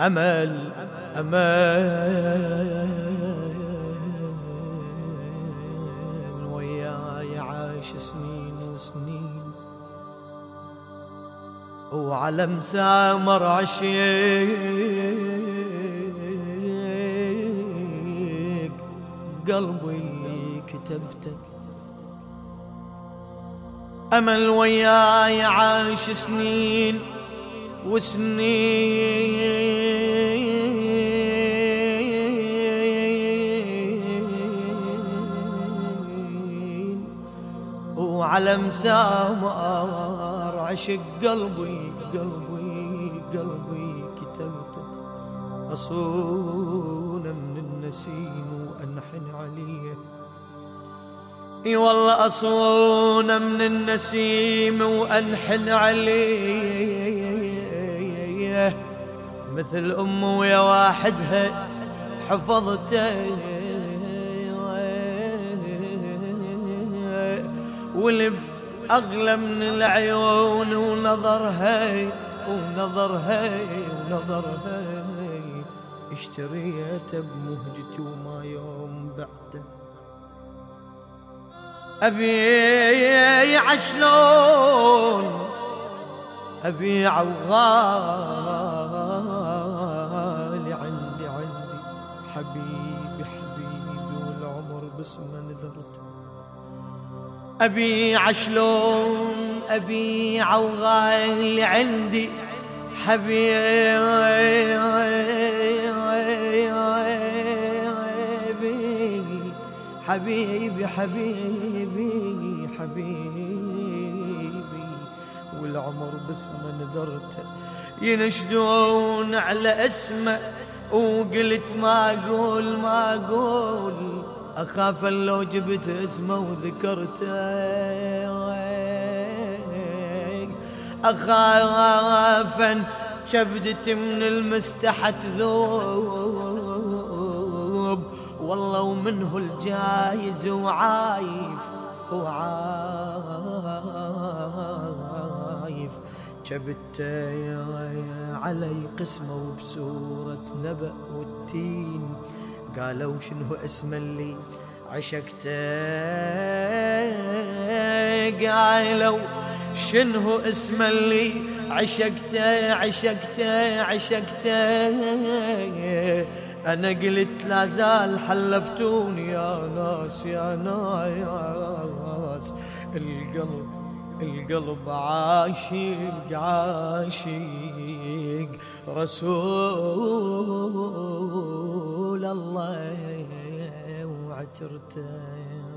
أمل أمل. وياي عاش سنين وسنين. وعلى مسامر عشيق قلبي كتبتك. أمل وياي عاش سنين وسنين وعلى مسامر عشق قلبي قلبي قلبي كتبته. أصون من النسيم وأنحن عليه. إي والله اصون من النسيم وأنحن عليه. مثل أم ويا واحدها حفظته. ولف أغلى من العيون ونظرها ونظرها ونظرها. اشتريته بمهجتي وما يوم بعده أبي عشلون أبي عوغالي حبيبي حبيبي والعمر باسمه نذرت. أبي عشلون أبي عوغالي عندي. حبيبي حبيبي حبيبي حبيبي والعمر باسمه نذرته ينشدون على اسمه وقلت ما أقول ما أقول. أخاف لو جبت اسمه وذكرته. أخاف كبدتي من المستحى تذوب والله ومنه الجايز وعايف وعايف. جبت علي قسمه وبسورة نبأ والتين قالوا شنو اسم اللي عشقته؟ قالوا شنو اسم اللي عشقته؟ عشقته عشقته. أنا قلت لا زال حلفتوني يا ناس يا ناس. القلب القلب عاشق عاشق. رسول الله وعترته.